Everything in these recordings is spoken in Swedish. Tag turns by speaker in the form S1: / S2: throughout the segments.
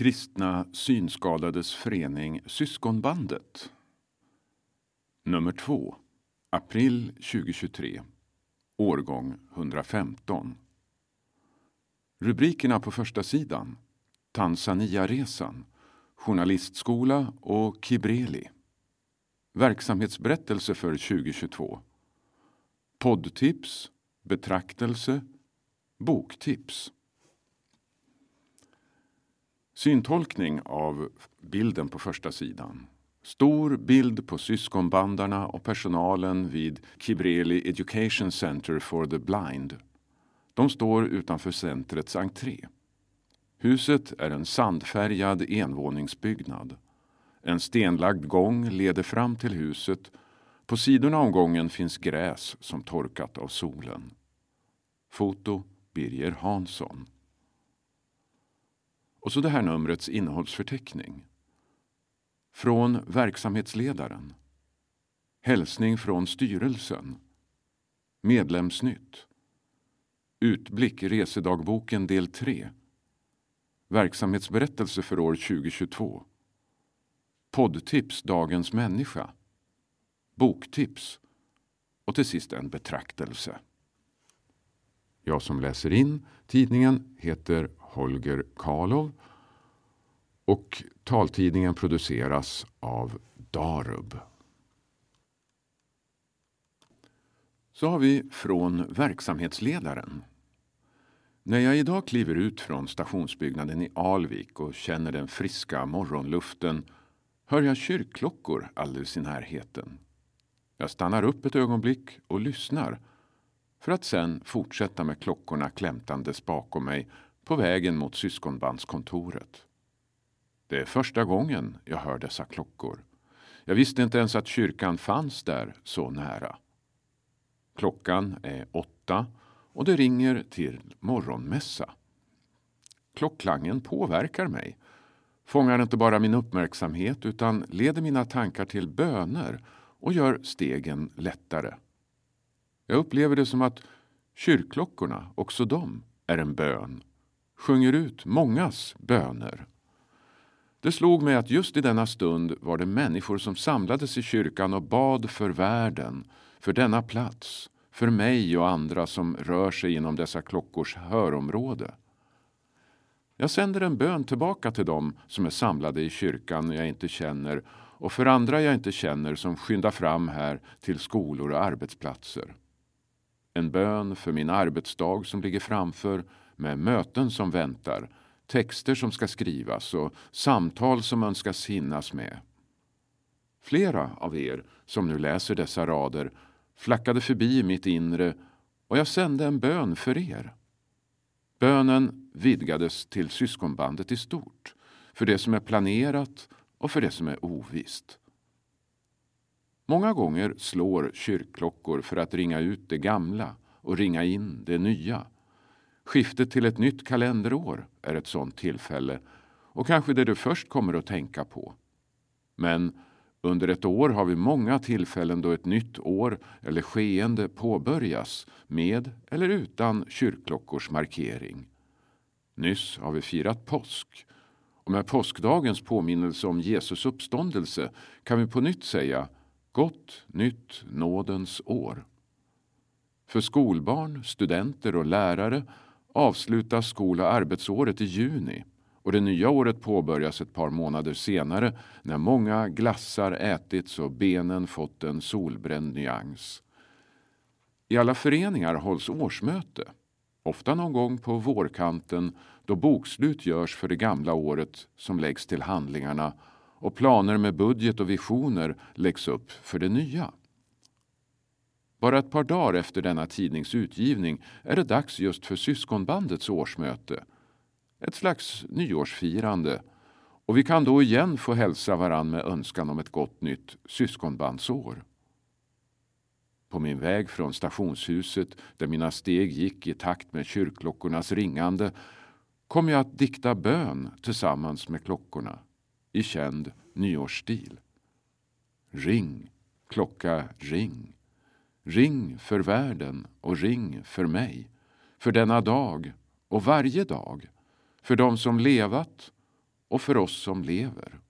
S1: Kristna synskadades förening Syskonbandet. Nummer 2. April 2023. Årgång 115. Rubrikerna på första sidan. Tanzania-resan, Journalistskola och Kibreli. Verksamhetsberättelse för 2022. Poddtips, betraktelse, boktips. Syntolkning av bilden på första sidan. Stor bild på syskonbandarna och personalen vid Kibreli Education Center for the Blind. De står utanför centrets entré. Huset är en sandfärgad envåningsbyggnad. En stenlagd gång leder fram till huset. På sidorna om gången finns gräs som torkat av solen. Foto Birger Hansson. Och så det här numrets innehållsförteckning. Från verksamhetsledaren. Hälsning från styrelsen. Medlemsnytt. Utblick Resedagboken del 3. Verksamhetsberättelse för år 2022. Poddtips Dagens människa. Boktips. Och till sist en betraktelse. Jag som läser in tidningen heter Holger Karlov och taltidningen produceras av Darub. Så har vi från verksamhetsledaren. När jag idag kliver ut från stationsbyggnaden i Alvik och känner den friska morgonluften hör jag kyrkklockor alldeles i närheten. Jag stannar upp ett ögonblick och lyssnar för att sen fortsätta med klockorna klämtandes bakom mig på vägen mot syskonbandskontoret. Det är första gången jag hör dessa klockor. Jag visste inte ens att kyrkan fanns där så nära. Klockan är åtta och det ringer till morgonmässa. Klockklangen påverkar mig, fångar inte bara min uppmärksamhet utan leder mina tankar till böner och gör stegen lättare. Jag upplever det som att kyrkklockorna, också de, är en bön, sjunger ut mångas böner. Det slog mig att just i denna stund var det människor som samlades i kyrkan och bad för världen, för denna plats, för mig och andra som rör sig inom dessa klockors hörområde. Jag sänder en bön tillbaka till dem som är samlade i kyrkan jag inte känner och för andra jag inte känner som skyndar fram här till skolor och arbetsplatser. En bön för min arbetsdag som ligger framför med möten som väntar, texter som ska skrivas och samtal som önskas hinnas med. Flera av er som nu läser dessa rader flackade förbi mitt inre och jag sände en bön för er. Bönen vidgades till syskonbandet i stort, för det som är planerat och för det som är ovisst. Många gånger slår kyrkklockor för att ringa ut det gamla och ringa in det nya. Skiftet till ett nytt kalenderår är ett sådant tillfälle och kanske det du först kommer att tänka på. Men under ett år har vi många tillfällen då ett nytt år eller skeende påbörjas med eller utan kyrkklockors markering. Nyss har vi firat påsk och med påskdagens påminnelse om Jesus uppståndelse kan vi på nytt säga Gott nytt nådens år. För skolbarn, studenter och lärare avslutas skol och arbetsåret i juni och det nya året påbörjas ett par månader senare när många glassar ätits och benen fått en solbränd nyans. I alla föreningar hålls årsmöte, ofta någon gång på vårkanten då bokslut görs för det gamla året som läggs till handlingarna och planer med budget och visioner läggs upp för det nya. Bara ett par dagar efter denna tidnings utgivning är det dags just för syskonbandets årsmöte. Ett slags nyårsfirande. Och vi kan då igen få hälsa varann med önskan om ett gott nytt syskonbandsår. På min väg från stationshuset, där mina steg gick i takt med kyrkklockornas ringande, kom jag att dikta bön tillsammans med klockorna i känd nyårsstil. Ring, klocka, ring. Ring för världen och ring för mig, för denna dag och varje dag, för dem som levat och för oss som lever.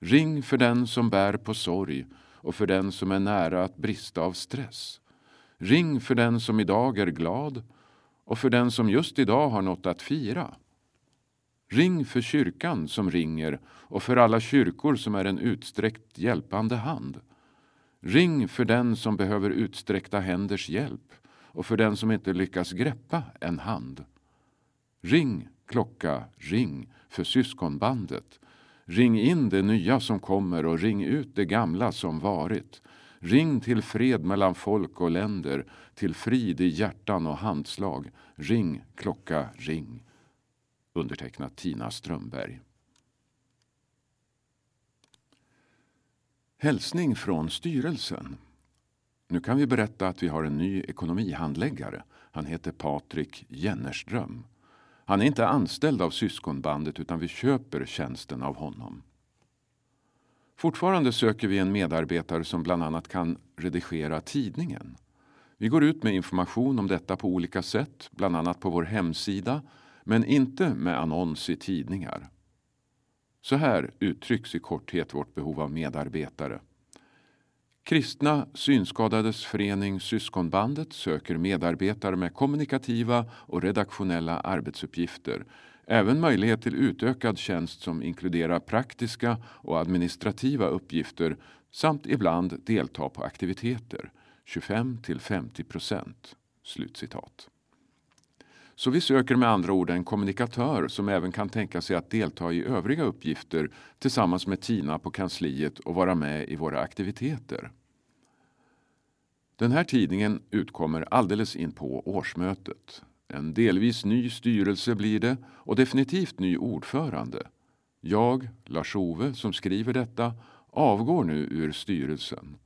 S1: Ring för den som bär på sorg och för den som är nära att brista av stress. Ring för den som idag är glad och för den som just idag har något att fira. Ring för kyrkan som ringer och för alla kyrkor som är en utsträckt hjälpande hand. Ring för den som behöver utsträckta händers hjälp och för den som inte lyckas greppa en hand. Ring, klocka, ring för syskonbandet. Ring in det nya som kommer och ring ut det gamla som varit. Ring till fred mellan folk och länder, till frid i hjärtan och handslag. Ring, klocka, ring. Undertecknat Tina Strömberg. Hälsning från styrelsen. Nu kan vi berätta att vi har en ny ekonomihandläggare. Han heter Patrik Jennerström. Han är inte anställd av syskonbandet utan vi köper tjänsten av honom. Fortfarande söker vi en medarbetare som bland annat kan redigera tidningen. Vi går ut med information om detta på olika sätt, bland annat på vår hemsida, men inte med annons i tidningar. Så här uttrycks i korthet vårt behov av medarbetare. Kristna Synskadades förening Syskonbandet söker medarbetare med kommunikativa och redaktionella arbetsuppgifter. Även möjlighet till utökad tjänst som inkluderar praktiska och administrativa uppgifter samt ibland delta på aktiviteter. 25 till 50 procent. Slutcitat. Så vi söker med andra ord en kommunikatör som även kan tänka sig att delta i övriga uppgifter tillsammans med Tina på kansliet och vara med i våra aktiviteter. Den här tidningen utkommer alldeles in på årsmötet. En delvis ny styrelse blir det och definitivt ny ordförande. Jag, Lars-Ove, som skriver detta, avgår nu ur styrelsen.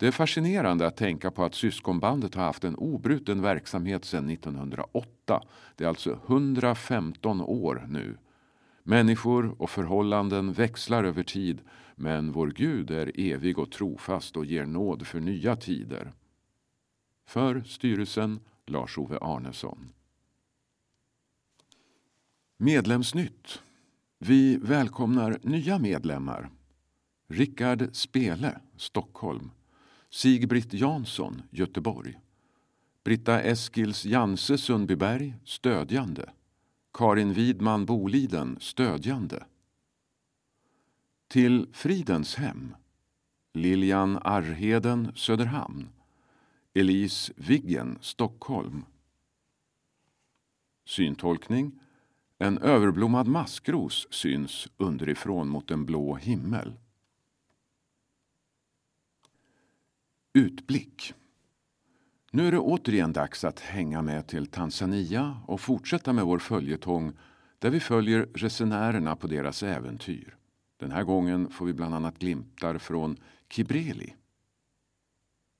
S1: Det är fascinerande att tänka på att syskonbandet har haft en obruten verksamhet sedan 1908. Det är alltså 115 år nu. Människor och förhållanden växlar över tid men vår Gud är evig och trofast och ger nåd för nya tider. För styrelsen Lars-Ove Arnesson. Medlemsnytt. Vi välkomnar nya medlemmar. Rickard Spele, Stockholm. Sigbritt Jansson, Göteborg. Britta Eskils Janse, Sundbyberg, stödjande. Karin Widman Boliden, stödjande. Till Fridens hem. Lilian Arheden, Söderhamn. Elise Viggen, Stockholm. Syntolkning. En överblommad maskros syns underifrån mot en blå himmel. Utblick. Nu är det återigen dags att hänga med till Tanzania och fortsätta med vår följetong där vi följer resenärerna på deras äventyr. Den här gången får vi bland annat glimtar från Kibreli.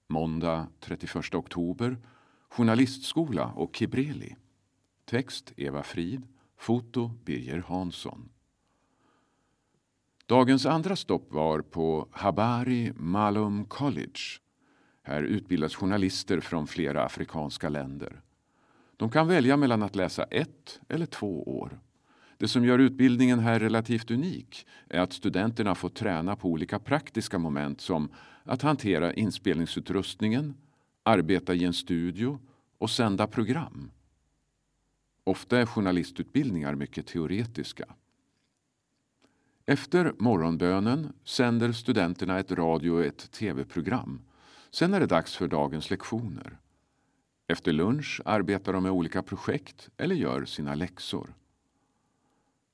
S1: Måndag 31 oktober, Journalistskola och Kibreli. Text Eva Frid, foto Birger Hansson. Dagens andra stopp var på Habari Malum College. Här utbildas journalister från flera afrikanska länder. De kan välja mellan att läsa ett eller två år. Det som gör utbildningen här relativt unik är att studenterna får träna på olika praktiska moment som att hantera inspelningsutrustningen, arbeta i en studio och sända program. Ofta är journalistutbildningar mycket teoretiska. Efter morgonbönen sänder studenterna ett radio och ett tv-program. Sen är det dags för dagens lektioner. Efter lunch arbetar de med olika projekt eller gör sina läxor.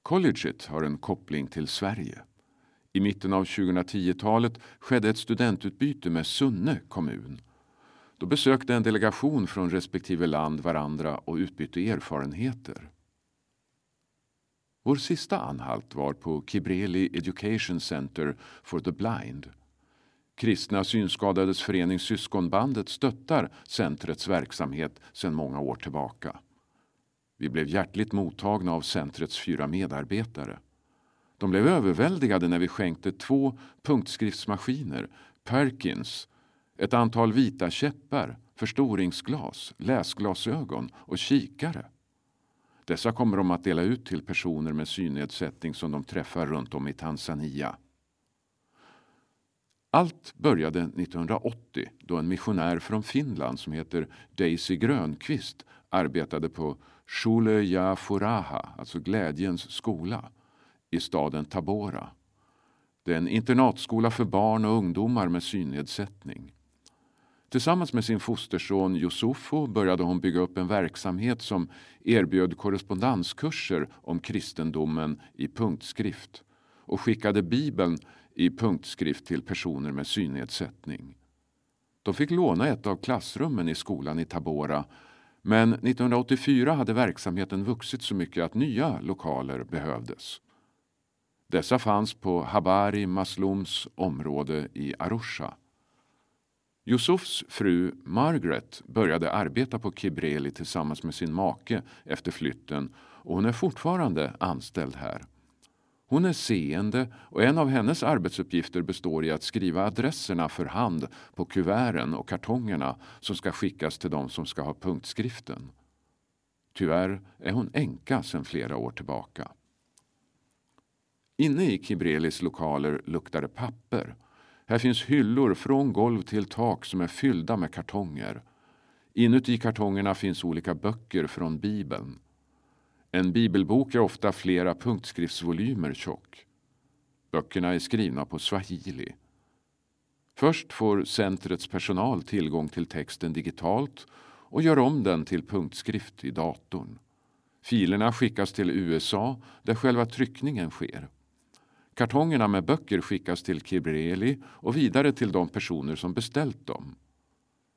S1: Colleget har en koppling till Sverige. I mitten av 2010-talet skedde ett studentutbyte med Sunne kommun. Då besökte en delegation från respektive land varandra och utbytte erfarenheter. Vår sista anhalt var på Kibreli Education Center for the Blind. Kristna Synskadades förening Syskonbandet stöttar centrets verksamhet sedan många år tillbaka. Vi blev hjärtligt mottagna av centrets fyra medarbetare. De blev överväldigade när vi skänkte två punktskriftsmaskiner, Perkins, ett antal vita käppar, förstoringsglas, läsglasögon och kikare. Dessa kommer de att dela ut till personer med synnedsättning som de träffar runt om i Tanzania. Allt började 1980 då en missionär från Finland som heter Daisy Grönqvist arbetade på Shule Ya Furaha, alltså Glädjens skola, i staden Tabora. Det är en internatskola för barn och ungdomar med synnedsättning. Tillsammans med sin fosterson Yusufo började hon bygga upp en verksamhet som erbjöd korrespondenskurser om kristendomen i punktskrift och skickade Bibeln i punktskrift till personer med synnedsättning. De fick låna ett av klassrummen i skolan i Tabora men 1984 hade verksamheten vuxit så mycket att nya lokaler behövdes. Dessa fanns på Habari Maslums område i Arusha. Yusufs fru Margaret började arbeta på Kibreli tillsammans med sin make efter flytten och hon är fortfarande anställd här. Hon är seende och en av hennes arbetsuppgifter består i att skriva adresserna för hand på kuverten och kartongerna som ska skickas till de som ska ha punktskriften. Tyvärr är hon änka sedan flera år tillbaka. Inne i Kibrelis lokaler luktar det papper. Här finns hyllor från golv till tak som är fyllda med kartonger. Inuti kartongerna finns olika böcker från Bibeln. En bibelbok är ofta flera punktskriftsvolymer tjock. Böckerna är skrivna på swahili. Först får centrets personal tillgång till texten digitalt och gör om den till punktskrift i datorn. Filerna skickas till USA där själva tryckningen sker. Kartongerna med böcker skickas till Kibreli och vidare till de personer som beställt dem.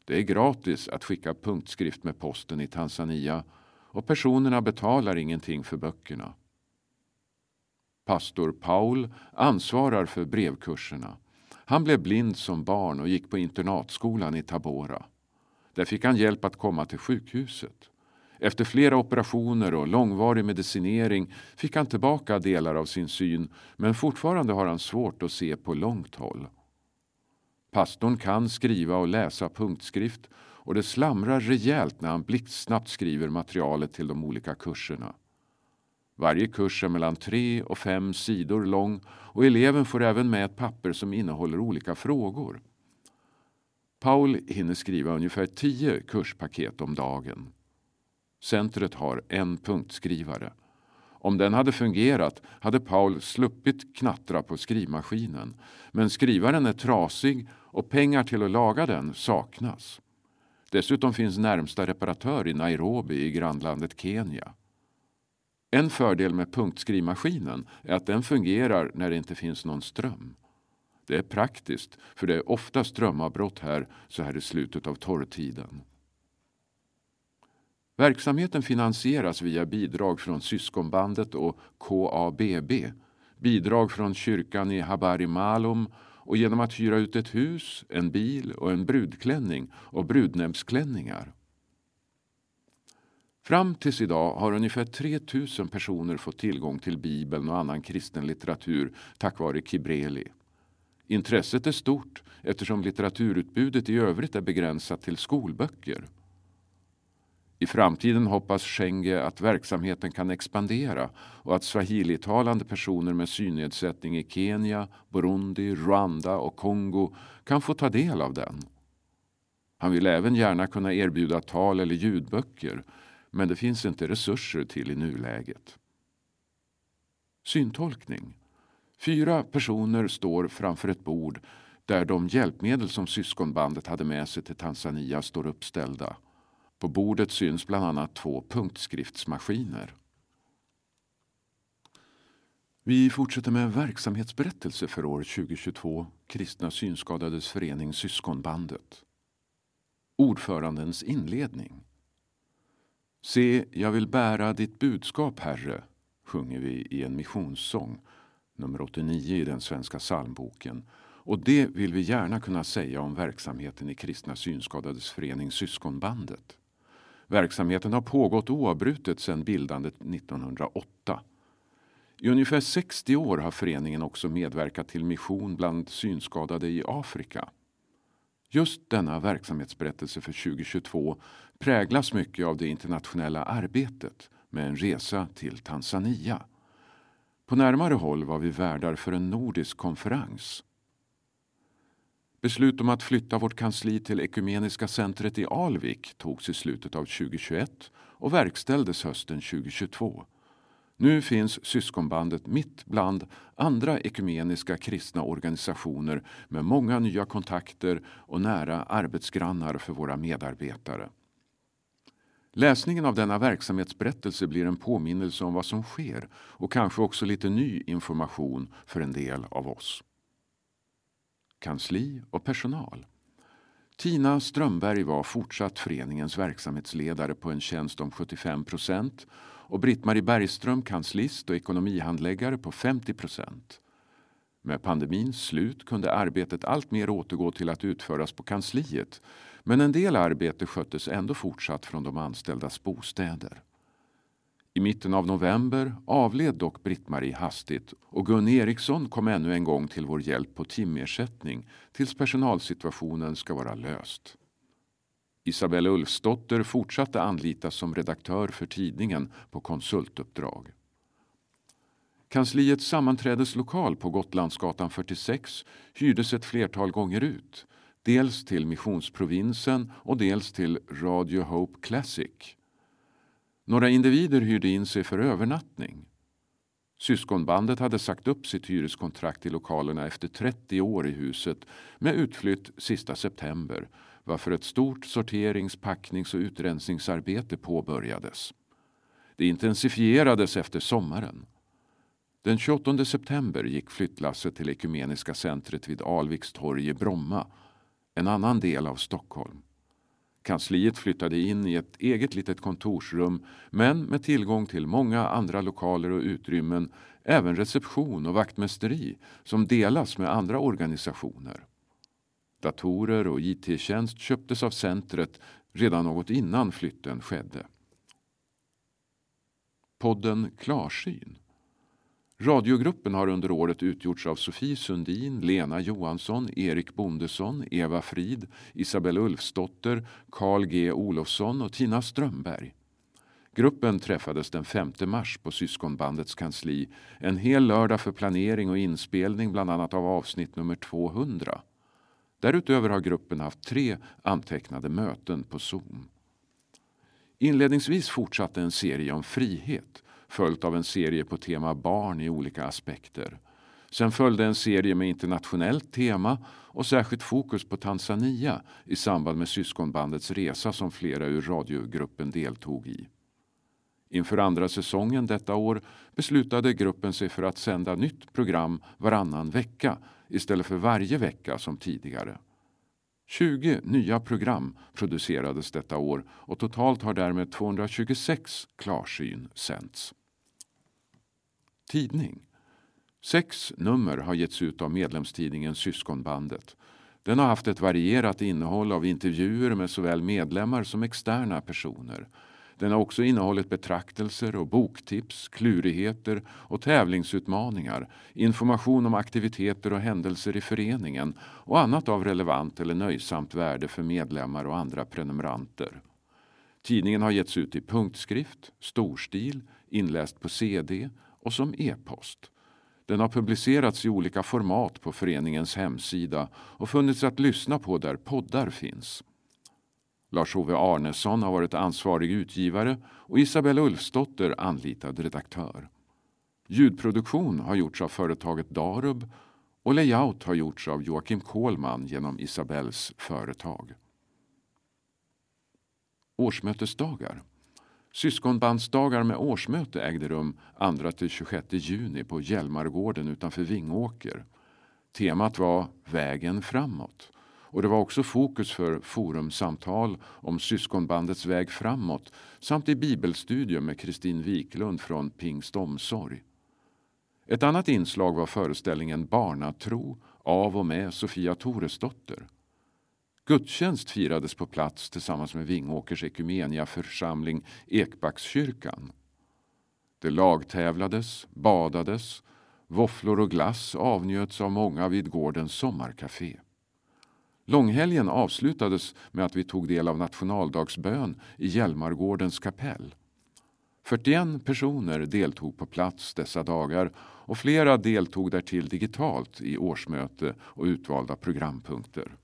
S1: Det är gratis att skicka punktskrift med posten i Tanzania och personerna betalar ingenting för böckerna. Pastor Paul ansvarar för brevkurserna. Han blev blind som barn och gick på internatskolan i Tabora. Där fick han hjälp att komma till sjukhuset. Efter flera operationer och långvarig medicinering fick han tillbaka delar av sin syn men fortfarande har han svårt att se på långt håll. Pastorn kan skriva och läsa punktskrift och det slamrar rejält när han blixtsnabbt skriver materialet till de olika kurserna. Varje kurs är mellan tre och fem sidor lång och eleven får även med ett papper som innehåller olika frågor. Paul hinner skriva ungefär tio kurspaket om dagen. Centret har en punktskrivare. Om den hade fungerat hade Paul sluppit knattra på skrivmaskinen. Men skrivaren är trasig och pengar till att laga den saknas. Dessutom finns närmsta reparatör i Nairobi i grannlandet Kenya. En fördel med punktskrivmaskinen är att den fungerar när det inte finns någon ström. Det är praktiskt, för det är ofta strömavbrott här så här i slutet av torrtiden. Verksamheten finansieras via bidrag från Syskonbandet och KABB, bidrag från kyrkan i Habari Malum och genom att hyra ut ett hus, en bil och en brudklänning och brudnäbbsklänningar. Fram tills idag har ungefär 3 000 personer fått tillgång till Bibeln och annan kristen litteratur tack vare Kibreli. Intresset är stort eftersom litteraturutbudet i övrigt är begränsat till skolböcker. I framtiden hoppas Schenge att verksamheten kan expandera och att swahilitalande personer med synnedsättning i Kenya, Burundi, Rwanda och Kongo kan få ta del av den. Han vill även gärna kunna erbjuda tal eller ljudböcker men det finns inte resurser till i nuläget. Syntolkning. Fyra personer står framför ett bord där de hjälpmedel som syskonbandet hade med sig till Tanzania står uppställda. På bordet syns bland annat två punktskriftsmaskiner. Vi fortsätter med en verksamhetsberättelse för år 2022, Kristna synskadades förening Syskonbandet. Ordförandens inledning. Se, jag vill bära ditt budskap, Herre, sjunger vi i en missionssång, nummer 89 i den svenska psalmboken. Och det vill vi gärna kunna säga om verksamheten i Kristna synskadades förening Syskonbandet. Verksamheten har pågått oavbrutet sedan bildandet 1908. I ungefär 60 år har föreningen också medverkat till mission bland synskadade i Afrika. Just denna verksamhetsberättelse för 2022 präglas mycket av det internationella arbetet med en resa till Tanzania. På närmare håll var vi värdar för en nordisk konferens. Beslut om att flytta vårt kansli till Ekumeniska centret i Alvik togs i slutet av 2021 och verkställdes hösten 2022. Nu finns syskonbandet mitt bland andra ekumeniska kristna organisationer med många nya kontakter och nära arbetsgrannar för våra medarbetare. Läsningen av denna verksamhetsberättelse blir en påminnelse om vad som sker och kanske också lite ny information för en del av oss. Kansli och personal. Tina Strömberg var fortsatt föreningens verksamhetsledare på en tjänst om 75 procent och Britt-Marie Bergström kanslist och ekonomihandläggare på 50 procent. Med pandemins slut kunde arbetet alltmer återgå till att utföras på kansliet men en del arbete sköttes ändå fortsatt från de anställdas bostäder. I mitten av november avled dock Britt-Marie hastigt och Gun Eriksson kom ännu en gång till vår hjälp på timersättning tills personalsituationen ska vara löst. Isabella Ulfsdotter fortsatte anlitas som redaktör för tidningen på konsultuppdrag. Kansliets sammanträdeslokal på Gotlandsgatan 46 hyrdes ett flertal gånger ut. Dels till Missionsprovinsen och dels till Radio Hope Classic. Några individer hyrde in sig för övernattning. Syskonbandet hade sagt upp sitt hyreskontrakt i lokalerna efter 30 år i huset med utflytt sista september varför ett stort sorterings-, packnings och utrensningsarbete påbörjades. Det intensifierades efter sommaren. Den 28 september gick flyttlasset till Ekumeniska centret vid Alvikstorg i Bromma, en annan del av Stockholm. Kansliet flyttade in i ett eget litet kontorsrum men med tillgång till många andra lokaler och utrymmen, även reception och vaktmästeri som delas med andra organisationer. Datorer och IT-tjänst köptes av centret redan något innan flytten skedde. Podden Klarsyn. Radiogruppen har under året utgjorts av Sofie Sundin, Lena Johansson, Erik Bondesson, Eva Frid, Isabelle Ulfsdotter, Carl G Olofsson och Tina Strömberg. Gruppen träffades den 5 mars på syskonbandets kansli en hel lördag för planering och inspelning bland annat av avsnitt nummer 200. Därutöver har gruppen haft tre antecknade möten på Zoom. Inledningsvis fortsatte en serie om frihet följt av en serie på tema barn i olika aspekter. Sen följde en serie med internationellt tema och särskilt fokus på Tanzania i samband med syskonbandets resa som flera ur radiogruppen deltog i. Inför andra säsongen detta år beslutade gruppen sig för att sända nytt program varannan vecka istället för varje vecka som tidigare. 20 nya program producerades detta år och totalt har därmed 226 klarsyn sänts. Tidning. Sex nummer har getts ut av medlemstidningen Syskonbandet. Den har haft ett varierat innehåll av intervjuer med såväl medlemmar som externa personer. Den har också innehållit betraktelser och boktips, klurigheter och tävlingsutmaningar, information om aktiviteter och händelser i föreningen och annat av relevant eller nöjsamt värde för medlemmar och andra prenumeranter. Tidningen har getts ut i punktskrift, storstil, inläst på CD och som e-post. Den har publicerats i olika format på föreningens hemsida och funnits att lyssna på där poddar finns. Lars-Ove Arnesson har varit ansvarig utgivare och Isabella Ulfsdotter anlitad redaktör. Ljudproduktion har gjorts av företaget Darub och layout har gjorts av Joakim Kohlman genom Isabells företag. Årsmötesdagar Syskonbandsdagar med årsmöte ägde rum 2-26 juni på Hjälmargården utanför Vingåker. Temat var Vägen framåt och det var också fokus för forumsamtal om syskonbandets väg framåt samt i bibelstudium med Kristin Wiklund från Pingst Omsorg. Ett annat inslag var föreställningen Barnatro av och med Sofia Toresdotter. Gudstjänst firades på plats tillsammans med Vingåkers församling Ekbackskyrkan. Det lagtävlades, badades, våfflor och glass avnjöts av många vid gårdens sommarkafé. Långhelgen avslutades med att vi tog del av nationaldagsbön i Hjälmargårdens kapell. 41 personer deltog på plats dessa dagar och flera deltog därtill digitalt i årsmöte och utvalda programpunkter.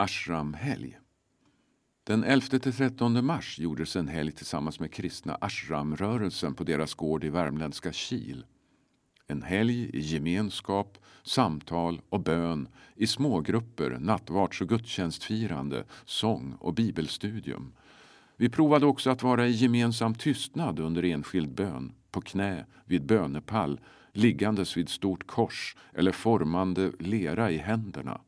S1: Ashramhelg. Den 11-13 mars gjordes en helg tillsammans med kristna Ashramrörelsen på deras gård i värmländska Kil. En helg i gemenskap, samtal och bön i smågrupper, nattvards och gudstjänstfirande, sång och bibelstudium. Vi provade också att vara i gemensam tystnad under enskild bön, på knä, vid bönepall, liggandes vid stort kors eller formande lera i händerna.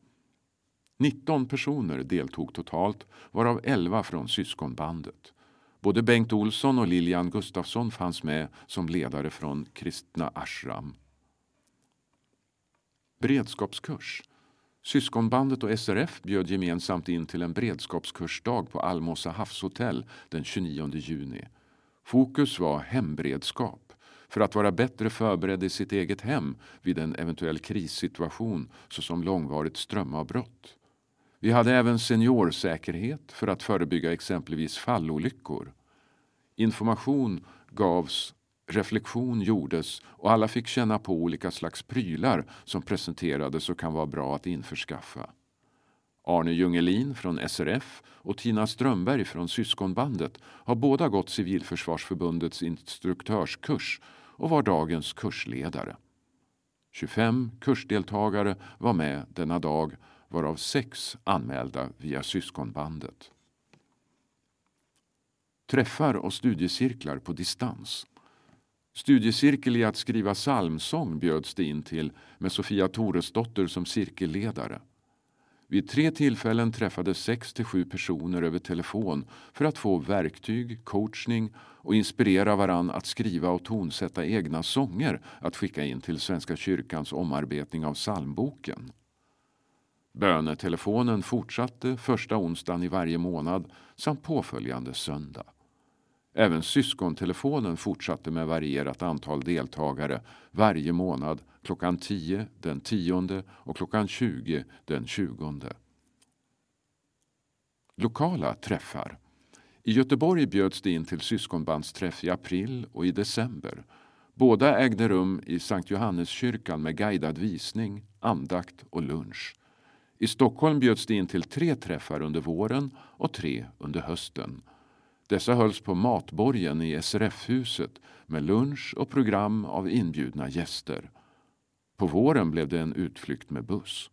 S1: 19 personer deltog totalt, varav 11 från syskonbandet. Både Bengt Olsson och Lilian Gustafsson fanns med som ledare från Kristna Ashram. Beredskapskurs. Syskonbandet och SRF bjöd gemensamt in till en beredskapskursdag på Almosa havshotell den 29 juni. Fokus var hemberedskap för att vara bättre förberedd i sitt eget hem vid en eventuell krissituation såsom långvarigt strömavbrott. Vi hade även seniorsäkerhet för att förebygga exempelvis fallolyckor. Information gavs, reflektion gjordes och alla fick känna på olika slags prylar som presenterades och kan vara bra att införskaffa. Arne Jungelin från SRF och Tina Strömberg från Syskonbandet har båda gått Civilförsvarsförbundets instruktörskurs och var dagens kursledare. 25 kursdeltagare var med denna dag varav sex anmälda via syskonbandet. Träffar och studiecirklar på distans. Studiecirkel i att skriva psalmsång bjöds det in till med Sofia Toresdotter som cirkelledare. Vid tre tillfällen träffades sex till sju personer över telefon för att få verktyg, coachning och inspirera varann att skriva och tonsätta egna sånger att skicka in till Svenska kyrkans omarbetning av psalmboken. Bönetelefonen fortsatte första onsdagen i varje månad samt påföljande söndag. Även syskontelefonen fortsatte med varierat antal deltagare varje månad klockan 10 den 10 och klockan 20 den 20. Lokala träffar. I Göteborg bjöds det in till syskonbandsträff i april och i december. Båda ägde rum i Sankt Johanneskyrkan med guidad visning, andakt och lunch. I Stockholm bjöds det in till tre träffar under våren och tre under hösten. Dessa hölls på Matborgen i SRF-huset med lunch och program av inbjudna gäster. På våren blev det en utflykt med buss.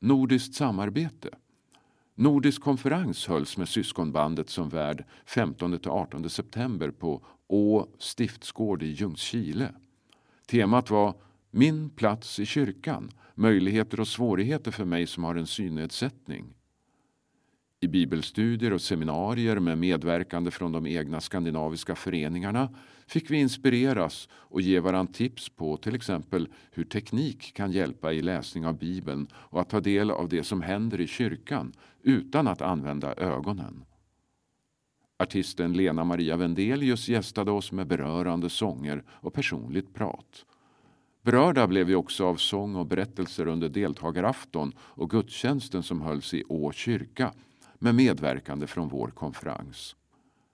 S1: Nordiskt samarbete. Nordisk konferens hölls med syskonbandet som värd 15-18 september på Å stiftsgård i Ljungskile. Temat var min plats i kyrkan möjligheter och svårigheter för mig som har en synnedsättning. I bibelstudier och seminarier med medverkande från de egna skandinaviska föreningarna fick vi inspireras och ge varandra tips på till exempel hur teknik kan hjälpa i läsning av Bibeln och att ta del av det som händer i kyrkan utan att använda ögonen. Artisten Lena Maria Vendelius gästade oss med berörande sånger och personligt prat. Berörda blev vi också av sång och berättelser under deltagarafton och gudstjänsten som hölls i Å kyrka med medverkande från vår konferens.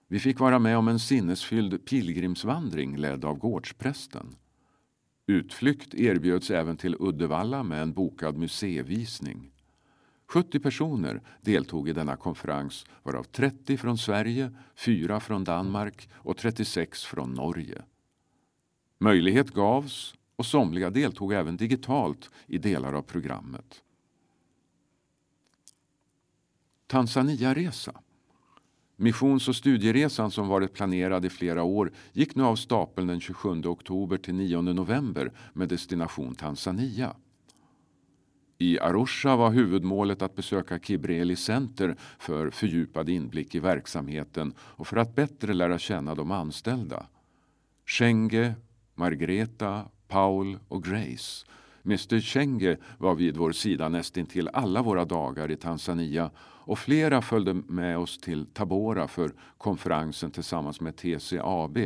S1: Vi fick vara med om en sinnesfylld pilgrimsvandring ledd av gårdsprästen. Utflykt erbjöds även till Uddevalla med en bokad museivisning. 70 personer deltog i denna konferens varav 30 från Sverige, 4 från Danmark och 36 från Norge. Möjlighet gavs och somliga deltog även digitalt i delar av programmet. Tanzania-resa. Missions och studieresan som varit planerad i flera år gick nu av stapeln den 27 oktober till 9 november med destination Tanzania. I Arusha var huvudmålet att besöka Kibreli Center för fördjupad inblick i verksamheten och för att bättre lära känna de anställda. Schenge, Margreta, Paul och Grace. Mr Chenge var vid vår sida nästintill alla våra dagar i Tanzania och flera följde med oss till Tabora för konferensen tillsammans med TCAB,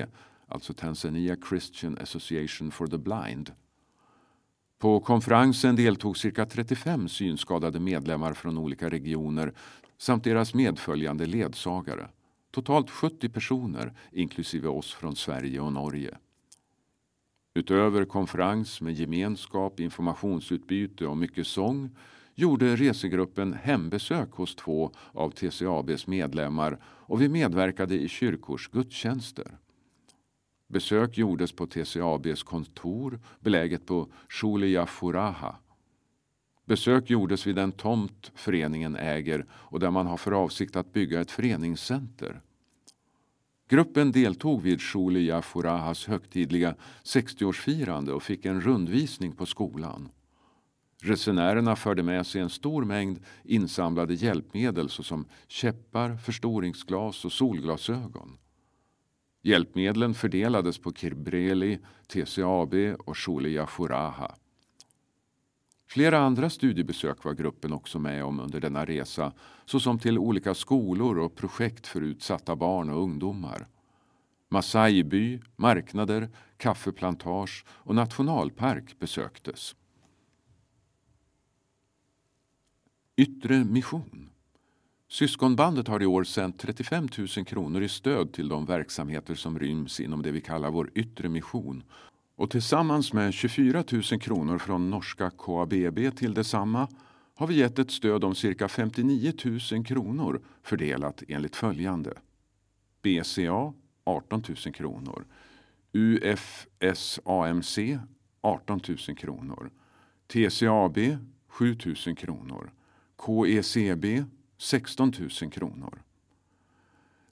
S1: alltså Tanzania Christian Association for the Blind. På konferensen deltog cirka 35 synskadade medlemmar från olika regioner samt deras medföljande ledsagare. Totalt 70 personer, inklusive oss från Sverige och Norge. Utöver konferens med gemenskap, informationsutbyte och mycket sång gjorde resegruppen hembesök hos två av TCABs medlemmar och vi medverkade i kyrkors gudstjänster. Besök gjordes på TCABs kontor beläget på Shulia Furaha. Besök gjordes vid den tomt föreningen äger och där man har för avsikt att bygga ett föreningscenter. Gruppen deltog vid Shulia Furahas högtidliga 60-årsfirande och fick en rundvisning på skolan. Resenärerna förde med sig en stor mängd insamlade hjälpmedel såsom käppar, förstoringsglas och solglasögon. Hjälpmedlen fördelades på Kirbreli, TCAB och Shulia Furaha. Flera andra studiebesök var gruppen också med om under denna resa såsom till olika skolor och projekt för utsatta barn och ungdomar. Masaiby, marknader, kaffeplantage och nationalpark besöktes. Yttre mission. Syskonbandet har i år sänt 35 000 kronor i stöd till de verksamheter som ryms inom det vi kallar vår yttre mission och tillsammans med 24 000 kronor från norska KABB till detsamma har vi gett ett stöd om cirka 59 000 kronor fördelat enligt följande. BCA 18 000 kronor. UFSAMC 18 000 kronor. TCAB 7 000 kronor. KECB 16 000 kronor.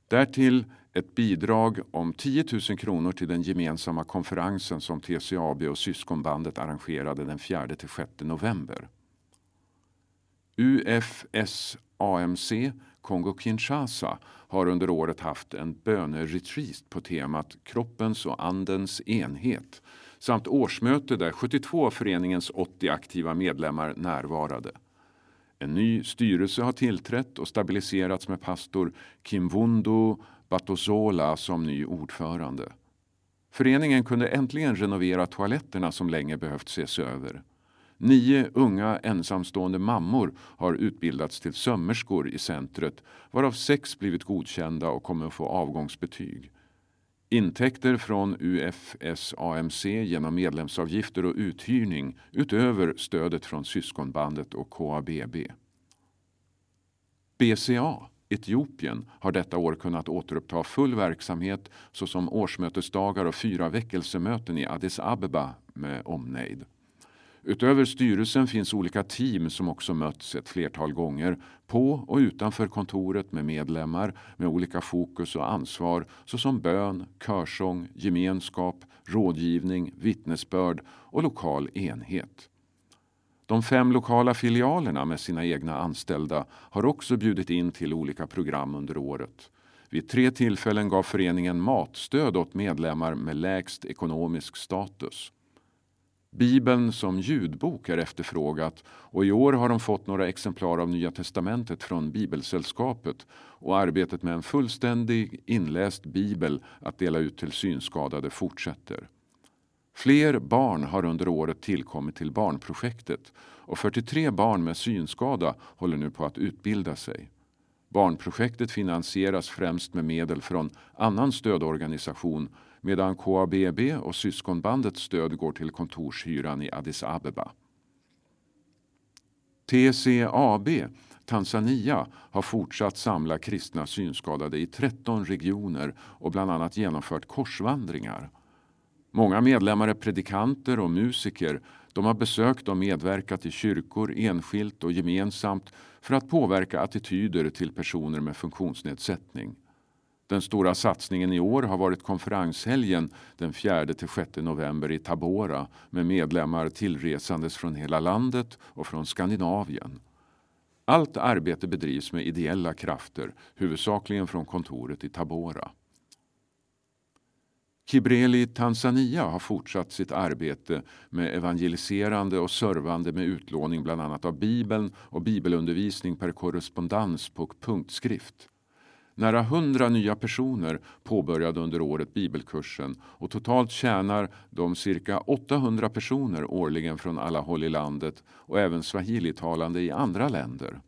S1: Därtill ett bidrag om 10 000 kronor till den gemensamma konferensen som TCAB och Syskonbandet arrangerade den 4-6 november. UFSAMC Kongo-Kinshasa har under året haft en böneretreat på temat Kroppens och andens enhet samt årsmöte där 72 av föreningens 80 aktiva medlemmar närvarade. En ny styrelse har tillträtt och stabiliserats med pastor Kimvundo Batozola som ny ordförande. Föreningen kunde äntligen renovera toaletterna som länge behövt ses över. Nio unga ensamstående mammor har utbildats till sömmerskor i centret varav sex blivit godkända och kommer att få avgångsbetyg. Intäkter från UFSAMC genom medlemsavgifter och uthyrning utöver stödet från syskonbandet och KABB. BCA, Etiopien, har detta år kunnat återuppta full verksamhet såsom årsmötesdagar och fyra väckelsemöten i Addis Abeba med omnejd. Utöver styrelsen finns olika team som också mötts ett flertal gånger på och utanför kontoret med medlemmar med olika fokus och ansvar såsom bön, körsång, gemenskap, rådgivning, vittnesbörd och lokal enhet. De fem lokala filialerna med sina egna anställda har också bjudit in till olika program under året. Vid tre tillfällen gav föreningen matstöd åt medlemmar med lägst ekonomisk status. Bibeln som ljudbok är efterfrågat och i år har de fått några exemplar av Nya testamentet från Bibelsällskapet och arbetet med en fullständig inläst bibel att dela ut till synskadade fortsätter. Fler barn har under året tillkommit till barnprojektet och 43 barn med synskada håller nu på att utbilda sig. Barnprojektet finansieras främst med medel från annan stödorganisation medan KABB och syskonbandets stöd går till kontorshyran i Addis Abeba. TCAB Tanzania har fortsatt samla kristna synskadade i 13 regioner och bland annat genomfört korsvandringar. Många medlemmar är predikanter och musiker. De har besökt och medverkat i kyrkor enskilt och gemensamt för att påverka attityder till personer med funktionsnedsättning. Den stora satsningen i år har varit konferenshelgen den 4-6 november i Tabora med medlemmar tillresandes från hela landet och från Skandinavien. Allt arbete bedrivs med ideella krafter, huvudsakligen från kontoret i Tabora. Kibreli Tanzania har fortsatt sitt arbete med evangeliserande och servande med utlåning bland annat av Bibeln och bibelundervisning per korrespondens på punktskrift. Nära hundra nya personer påbörjade under året bibelkursen och totalt tjänar de cirka 800 personer årligen från alla håll i landet och även swahilitalande i andra länder.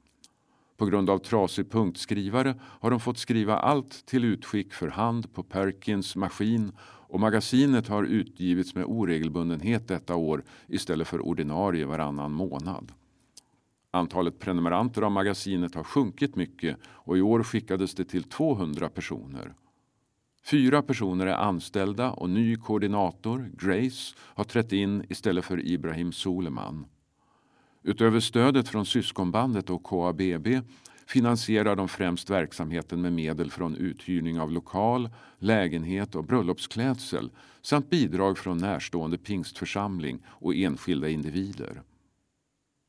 S1: På grund av trasig punktskrivare har de fått skriva allt till utskick för hand på Perkins maskin och magasinet har utgivits med oregelbundenhet detta år istället för ordinarie varannan månad. Antalet prenumeranter av magasinet har sjunkit mycket och i år skickades det till 200 personer. Fyra personer är anställda och ny koordinator, Grace, har trätt in istället för Ibrahim Soleman. Utöver stödet från syskonbandet och KABB finansierar de främst verksamheten med medel från uthyrning av lokal, lägenhet och bröllopsklädsel samt bidrag från närstående pingstförsamling och enskilda individer.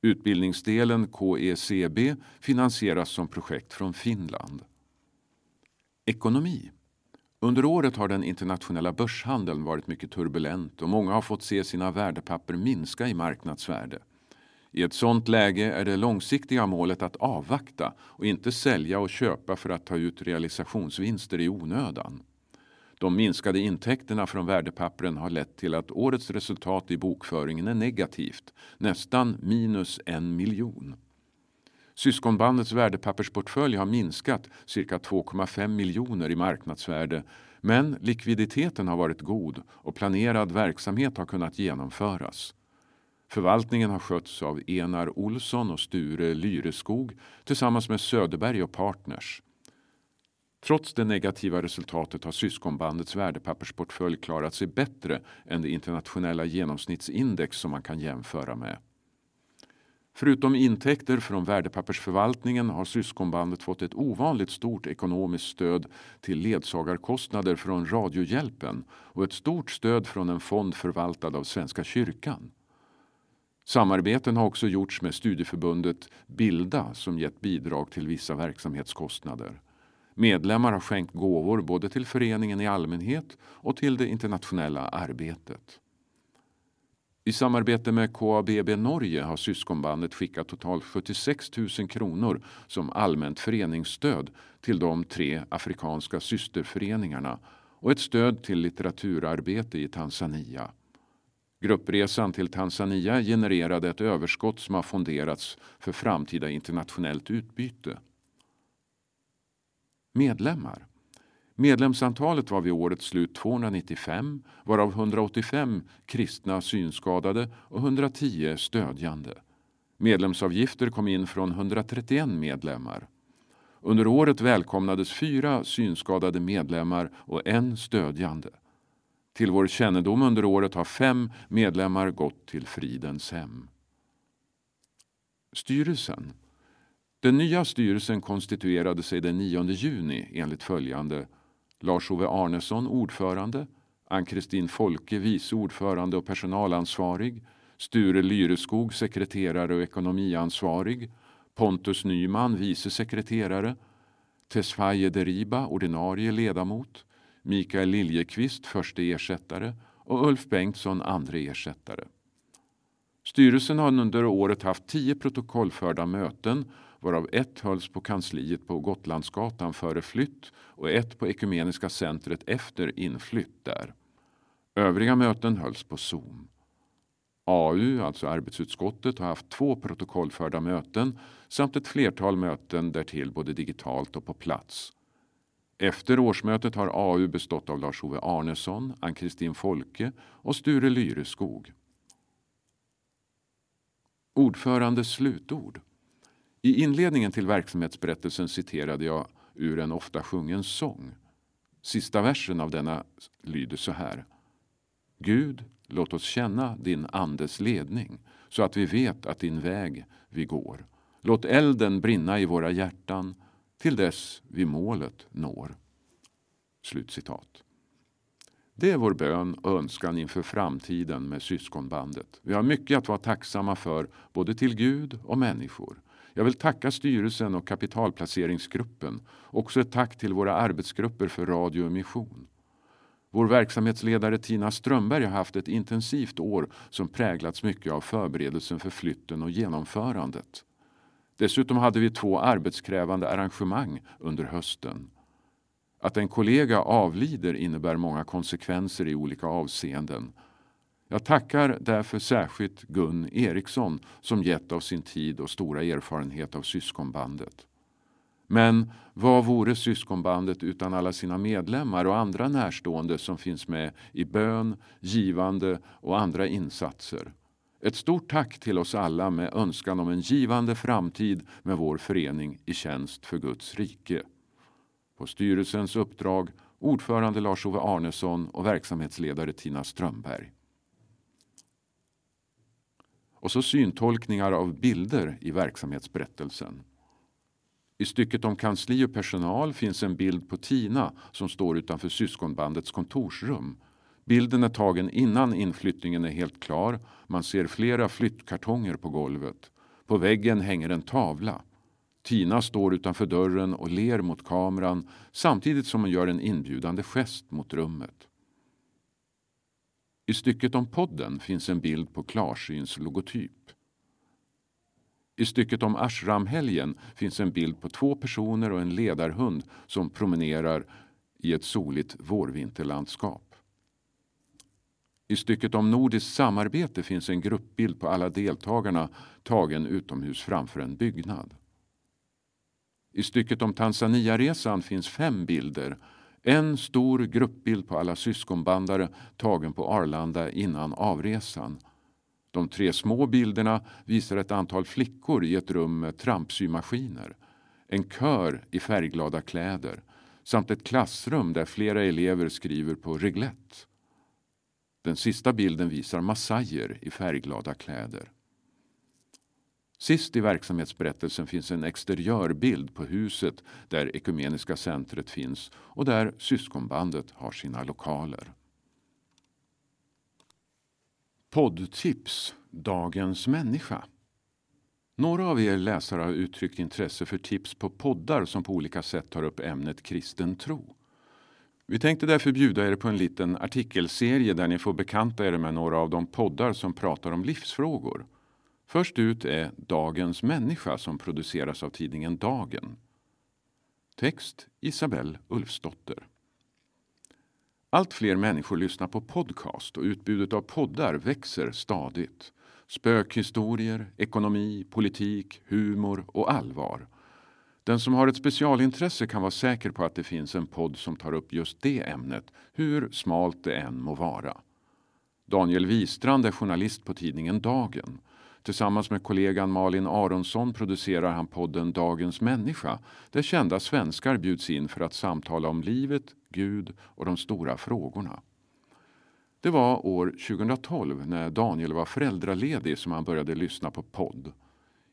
S1: Utbildningsdelen KECB finansieras som projekt från Finland. Ekonomi. Under året har den internationella börshandeln varit mycket turbulent och många har fått se sina värdepapper minska i marknadsvärde. I ett sådant läge är det långsiktiga målet att avvakta och inte sälja och köpa för att ta ut realisationsvinster i onödan. De minskade intäkterna från värdepappren har lett till att årets resultat i bokföringen är negativt, nästan minus en miljon. Syskonbandets värdepappersportfölj har minskat cirka 2,5 miljoner i marknadsvärde men likviditeten har varit god och planerad verksamhet har kunnat genomföras. Förvaltningen har skötts av Enar Olsson och Sture Lyreskog tillsammans med Söderberg och Partners. Trots det negativa resultatet har syskonbandets värdepappersportfölj klarat sig bättre än det internationella genomsnittsindex som man kan jämföra med. Förutom intäkter från värdepappersförvaltningen har syskonbandet fått ett ovanligt stort ekonomiskt stöd till ledsagarkostnader från Radiohjälpen och ett stort stöd från en fond förvaltad av Svenska kyrkan. Samarbeten har också gjorts med studieförbundet Bilda som gett bidrag till vissa verksamhetskostnader. Medlemmar har skänkt gåvor både till föreningen i allmänhet och till det internationella arbetet. I samarbete med KABB Norge har syskonbandet skickat totalt 76 000 kronor som allmänt föreningsstöd till de tre afrikanska systerföreningarna och ett stöd till litteraturarbete i Tanzania. Gruppresan till Tanzania genererade ett överskott som har fonderats för framtida internationellt utbyte. Medlemmar. Medlemsantalet var vid årets slut 295 varav 185 kristna synskadade och 110 stödjande. Medlemsavgifter kom in från 131 medlemmar. Under året välkomnades fyra synskadade medlemmar och en stödjande. Till vår kännedom under året har fem medlemmar gått till Fridens hem. Styrelsen. Den nya styrelsen konstituerade sig den 9 juni enligt följande. Lars-Ove Arnesson ordförande, Ann-Kristin Folke vice ordförande och personalansvarig, Sture Lyreskog sekreterare och ekonomiansvarig, Pontus Nyman vice sekreterare, Tesfaye Deriba ordinarie ledamot, Mikael Liljekvist förste ersättare och Ulf Bengtsson andre ersättare. Styrelsen har under året haft tio protokollförda möten varav ett hölls på kansliet på Gotlandsgatan före flytt och ett på Ekumeniska centret efter inflytt där. Övriga möten hölls på Zoom. AU, alltså arbetsutskottet, har haft två protokollförda möten samt ett flertal möten därtill både digitalt och på plats. Efter årsmötet har AU bestått av Lars-Ove Arnesson, Ann-Kristin Folke och Sture Lyreskog. Ordförandes slutord. I inledningen till verksamhetsberättelsen citerade jag ur en ofta sjungen sång. Sista versen av denna lyder så här. Gud, låt oss känna din andes ledning så att vi vet att din väg vi går. Låt elden brinna i våra hjärtan till dess vi målet når. Slutcitat. Det är vår bön och önskan inför framtiden med syskonbandet. Vi har mycket att vara tacksamma för, både till Gud och människor. Jag vill tacka styrelsen och kapitalplaceringsgruppen. Också ett tack till våra arbetsgrupper för radio och mission. Vår verksamhetsledare Tina Strömberg har haft ett intensivt år som präglats mycket av förberedelsen för flytten och genomförandet. Dessutom hade vi två arbetskrävande arrangemang under hösten. Att en kollega avlider innebär många konsekvenser i olika avseenden. Jag tackar därför särskilt Gun Eriksson som gett av sin tid och stora erfarenhet av syskonbandet. Men vad vore syskonbandet utan alla sina medlemmar och andra närstående som finns med i bön, givande och andra insatser? Ett stort tack till oss alla med önskan om en givande framtid med vår förening i tjänst för Guds rike. På styrelsens uppdrag ordförande Lars-Ove Arnesson och verksamhetsledare Tina Strömberg. Och så syntolkningar av bilder i verksamhetsberättelsen. I stycket om kansli och personal finns en bild på Tina som står utanför syskonbandets kontorsrum. Bilden är tagen innan inflyttningen är helt klar. Man ser flera flyttkartonger på golvet. På väggen hänger en tavla. Tina står utanför dörren och ler mot kameran samtidigt som hon gör en inbjudande gest mot rummet. I stycket om podden finns en bild på Klarsyns logotyp. I stycket om Ashramhelgen finns en bild på två personer och en ledarhund som promenerar i ett soligt vårvinterlandskap. I stycket om nordiskt samarbete finns en gruppbild på alla deltagarna tagen utomhus framför en byggnad. I stycket om Tanzaniaresan finns fem bilder. En stor gruppbild på alla syskonbandare tagen på Arlanda innan avresan. De tre små bilderna visar ett antal flickor i ett rum med trampsymaskiner. En kör i färgglada kläder samt ett klassrum där flera elever skriver på reglett. Den sista bilden visar massajer i färgglada kläder. Sist i verksamhetsberättelsen finns en exteriörbild på huset där Ekumeniska centret finns och där syskonbandet har sina lokaler. Poddtips Dagens människa. Några av er läsare har uttryckt intresse för tips på poddar som på olika sätt tar upp ämnet kristen tro. Vi tänkte därför bjuda er på en liten artikelserie där ni får bekanta er med några av de poddar som pratar om livsfrågor. Först ut är Dagens människa som produceras av tidningen Dagen. Text Isabelle Ulfsdotter. Allt fler människor lyssnar på podcast och utbudet av poddar växer stadigt. Spökhistorier, ekonomi, politik, humor och allvar. Den som har ett specialintresse kan vara säker på att det finns en podd som tar upp just det ämnet, hur smalt det än må vara. Daniel Wistrand är journalist på tidningen Dagen. Tillsammans med kollegan Malin Aronsson producerar han podden Dagens människa där kända svenskar bjuds in för att samtala om livet, Gud och de stora frågorna. Det var år 2012 när Daniel var föräldraledig som han började lyssna på podd.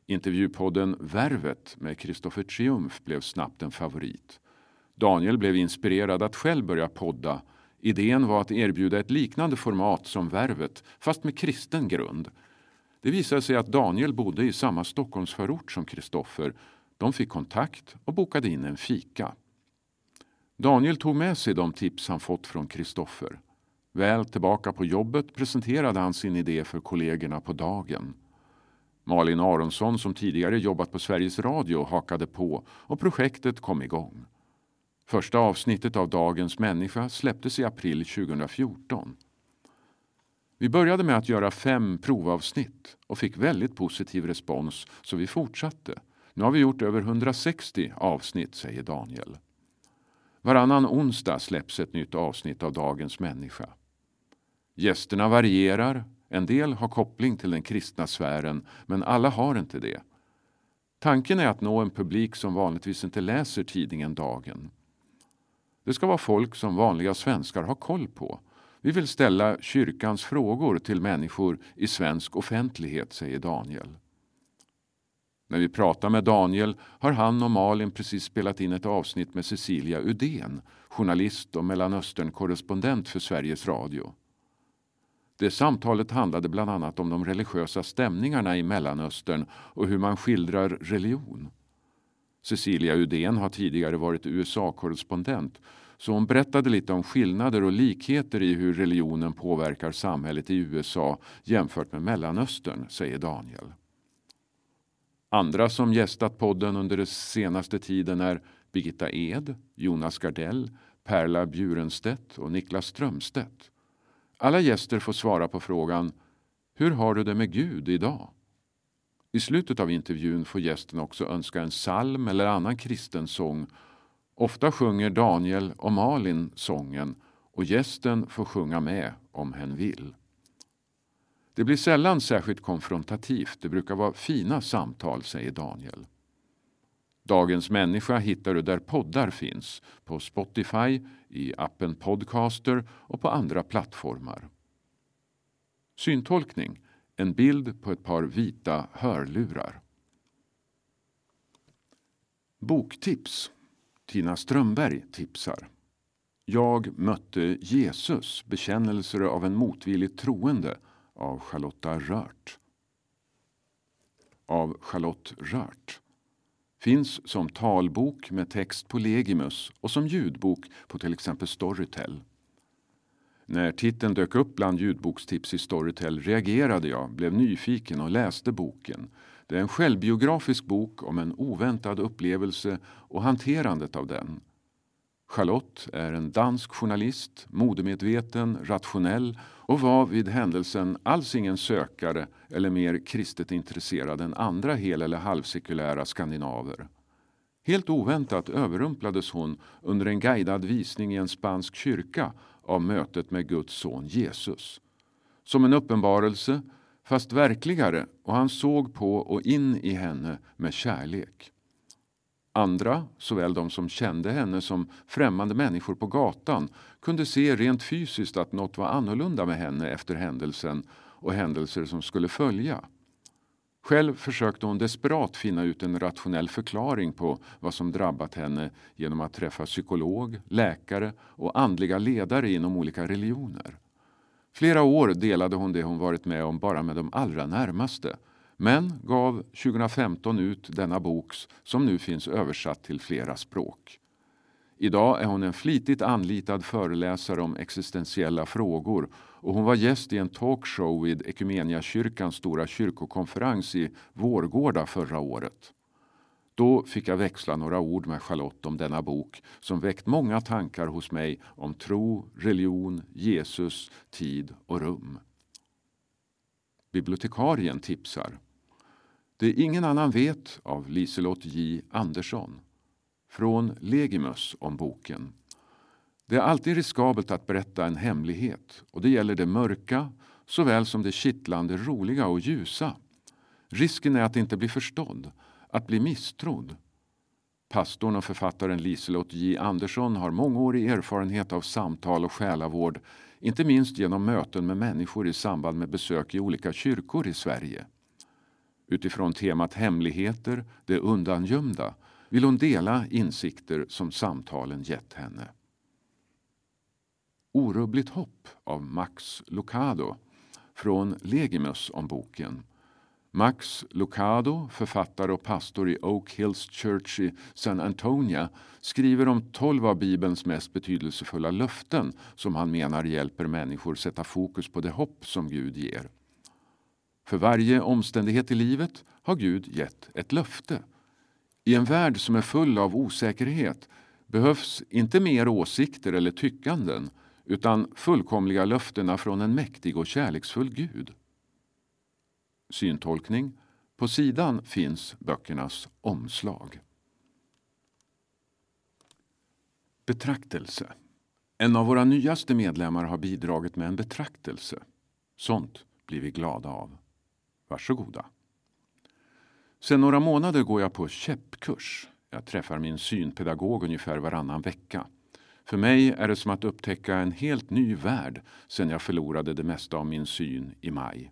S1: Intervjupodden Värvet med Kristoffer Triumf blev snabbt en favorit. Daniel blev inspirerad att själv börja podda. Idén var att erbjuda ett liknande format som Värvet, fast med kristen grund. Det visade sig att Daniel bodde i samma Stockholmsförort som Kristoffer. De fick kontakt och bokade in en fika. Daniel tog med sig de tips han fått från Kristoffer. Väl tillbaka på jobbet presenterade han sin idé för kollegorna på dagen. Malin Aronsson som tidigare jobbat på Sveriges Radio hakade på och projektet kom igång. Första avsnittet av Dagens människa släpptes i april 2014. Vi började med att göra fem provavsnitt och fick väldigt positiv respons så vi fortsatte. Nu har vi gjort över 160 avsnitt, säger Daniel. Varannan onsdag släpps ett nytt avsnitt av Dagens människa. Gästerna varierar. En del har koppling till den kristna sfären, men alla har inte det. Tanken är att nå en publik som vanligtvis inte läser tidningen Dagen. Det ska vara folk som vanliga svenskar har koll på. Vi vill ställa kyrkans frågor till människor i svensk offentlighet, säger Daniel. När vi pratar med Daniel har han och Malin precis spelat in ett avsnitt med Cecilia Udén, journalist och Mellanöstern-korrespondent för Sveriges Radio. Det samtalet handlade bland annat om de religiösa stämningarna i Mellanöstern och hur man skildrar religion. Cecilia Udén har tidigare varit USA-korrespondent så hon berättade lite om skillnader och likheter i hur religionen påverkar samhället i USA jämfört med Mellanöstern, säger Daniel. Andra som gästat podden under den senaste tiden är Birgitta Ed, Jonas Gardell, Perla Bjurenstedt och Niklas Strömstedt. Alla gäster får svara på frågan Hur har du det med Gud idag? I slutet av intervjun får gästen också önska en psalm eller annan kristen sång. Ofta sjunger Daniel och Malin sången och gästen får sjunga med om hen vill. Det blir sällan särskilt konfrontativt, det brukar vara fina samtal, säger Daniel. Dagens människa hittar du där poddar finns, på Spotify, i appen Podcaster och på andra plattformar. Syntolkning, en bild på ett par vita hörlurar. Boktips. Tina Strömberg tipsar. Jag mötte Jesus, bekännelser av en motvilligt troende av Charlotta Rört. Av Charlotte Rört. Finns som talbok med text på Legimus och som ljudbok på till exempel Storytel. När titeln dök upp bland ljudbokstips i Storytel reagerade jag, blev nyfiken och läste boken. Det är en självbiografisk bok om en oväntad upplevelse och hanterandet av den. Charlotte är en dansk journalist, modemedveten, rationell och var vid händelsen alls ingen sökare eller mer kristet intresserad än andra hel eller halvsekulära skandinaver. Helt oväntat överrumplades hon under en guidad visning i en spansk kyrka av mötet med Guds son Jesus. Som en uppenbarelse, fast verkligare, och han såg på och in i henne med kärlek. Andra, såväl de som kände henne som främmande människor på gatan, kunde se rent fysiskt att något var annorlunda med henne efter händelsen och händelser som skulle följa. Själv försökte hon desperat finna ut en rationell förklaring på vad som drabbat henne genom att träffa psykolog, läkare och andliga ledare inom olika religioner. Flera år delade hon det hon varit med om bara med de allra närmaste men gav 2015 ut denna bok som nu finns översatt till flera språk. Idag är hon en flitigt anlitad föreläsare om existentiella frågor och hon var gäst i en talkshow vid Equmeniakyrkans stora kyrkokonferens i Vårgårda förra året. Då fick jag växla några ord med Charlotte om denna bok som väckt många tankar hos mig om tro, religion, Jesus, tid och rum. Bibliotekarien tipsar. Det ingen annan vet av Liselott J Andersson. Från Legimus om boken. Det är alltid riskabelt att berätta en hemlighet och det gäller det mörka såväl som det kittlande roliga och ljusa. Risken är att inte bli förstådd, att bli misstrodd. Pastorn och författaren Liselott J Andersson har mångårig erfarenhet av samtal och själavård, inte minst genom möten med människor i samband med besök i olika kyrkor i Sverige. Utifrån temat hemligheter, det undangömda, vill hon dela insikter som samtalen gett henne. Orubbligt hopp av Max Lucado från Legimus om boken. Max Lucado, författare och pastor i Oak Hills Church i San Antonio, skriver om tolv av Bibelns mest betydelsefulla löften som han menar hjälper människor sätta fokus på det hopp som Gud ger. För varje omständighet i livet har Gud gett ett löfte. I en värld som är full av osäkerhet behövs inte mer åsikter eller tyckanden utan fullkomliga löftena från en mäktig och kärleksfull Gud. Syntolkning. På sidan finns böckernas omslag. Betraktelse. En av våra nyaste medlemmar har bidragit med en betraktelse. Sånt blir vi glada av. Varsågoda. Sen några månader går jag på käppkurs. Jag träffar min synpedagog ungefär varannan vecka. För mig är det som att upptäcka en helt ny värld sen jag förlorade det mesta av min syn i maj.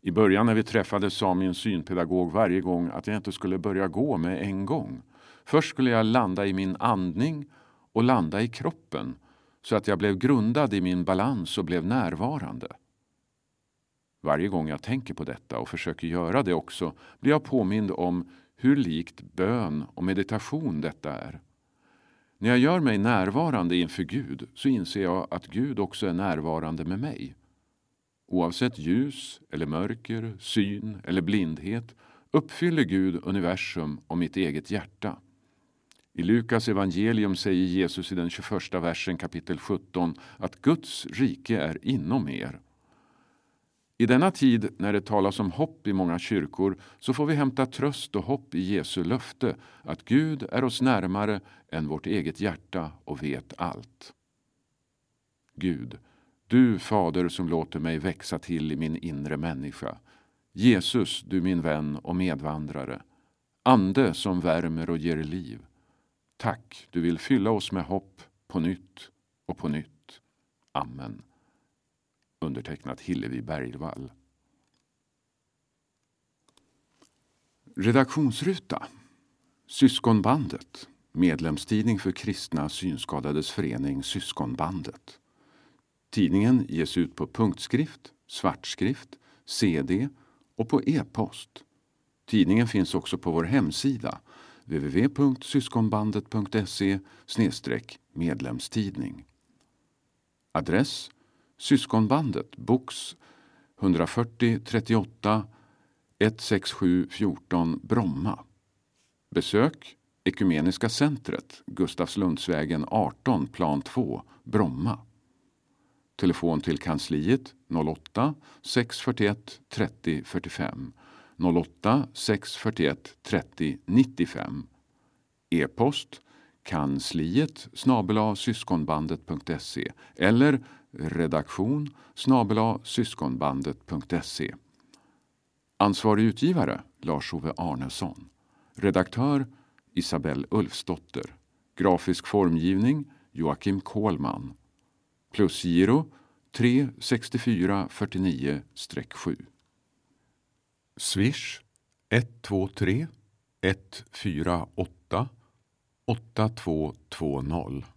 S1: I början när vi träffades sa min synpedagog varje gång att jag inte skulle börja gå med en gång. Först skulle jag landa i min andning och landa i kroppen så att jag blev grundad i min balans och blev närvarande. Varje gång jag tänker på detta och försöker göra det också blir jag påmind om hur likt bön och meditation detta är. När jag gör mig närvarande inför Gud så inser jag att Gud också är närvarande med mig. Oavsett ljus eller mörker, syn eller blindhet uppfyller Gud universum och mitt eget hjärta. I Lukas evangelium säger Jesus i den 21 versen kapitel 17 att Guds rike är inom er. I denna tid när det talas om hopp i många kyrkor så får vi hämta tröst och hopp i Jesu löfte att Gud är oss närmare än vårt eget hjärta och vet allt. Gud, du Fader som låter mig växa till i min inre människa. Jesus, du min vän och medvandrare. Ande som värmer och ger liv. Tack, du vill fylla oss med hopp på nytt och på nytt. Amen. Undertecknat Hillevi Bergvall. Redaktionsruta Syskonbandet Medlemstidning för kristna synskadades förening Syskonbandet. Tidningen ges ut på punktskrift, svartskrift, CD och på e-post. Tidningen finns också på vår hemsida www.syskonbandet.se medlemstidning. Adress Syskonbandet, box 140 38 167 14 Bromma. Besök Ekumeniska centret, Gustavslundsvägen 18, plan 2, Bromma. Telefon till kansliet 08 641 30 45 08 641 30 95. E-post kansliet snabel syskonbandet.se eller redaktion snabela syskonbandet.se. Ansvarig utgivare Lars-Ove Arnesson. Redaktör Isabelle Ulfsdotter. Grafisk formgivning Joakim Kohlman. Plusgiro 36449-7. Swish 123 148 8220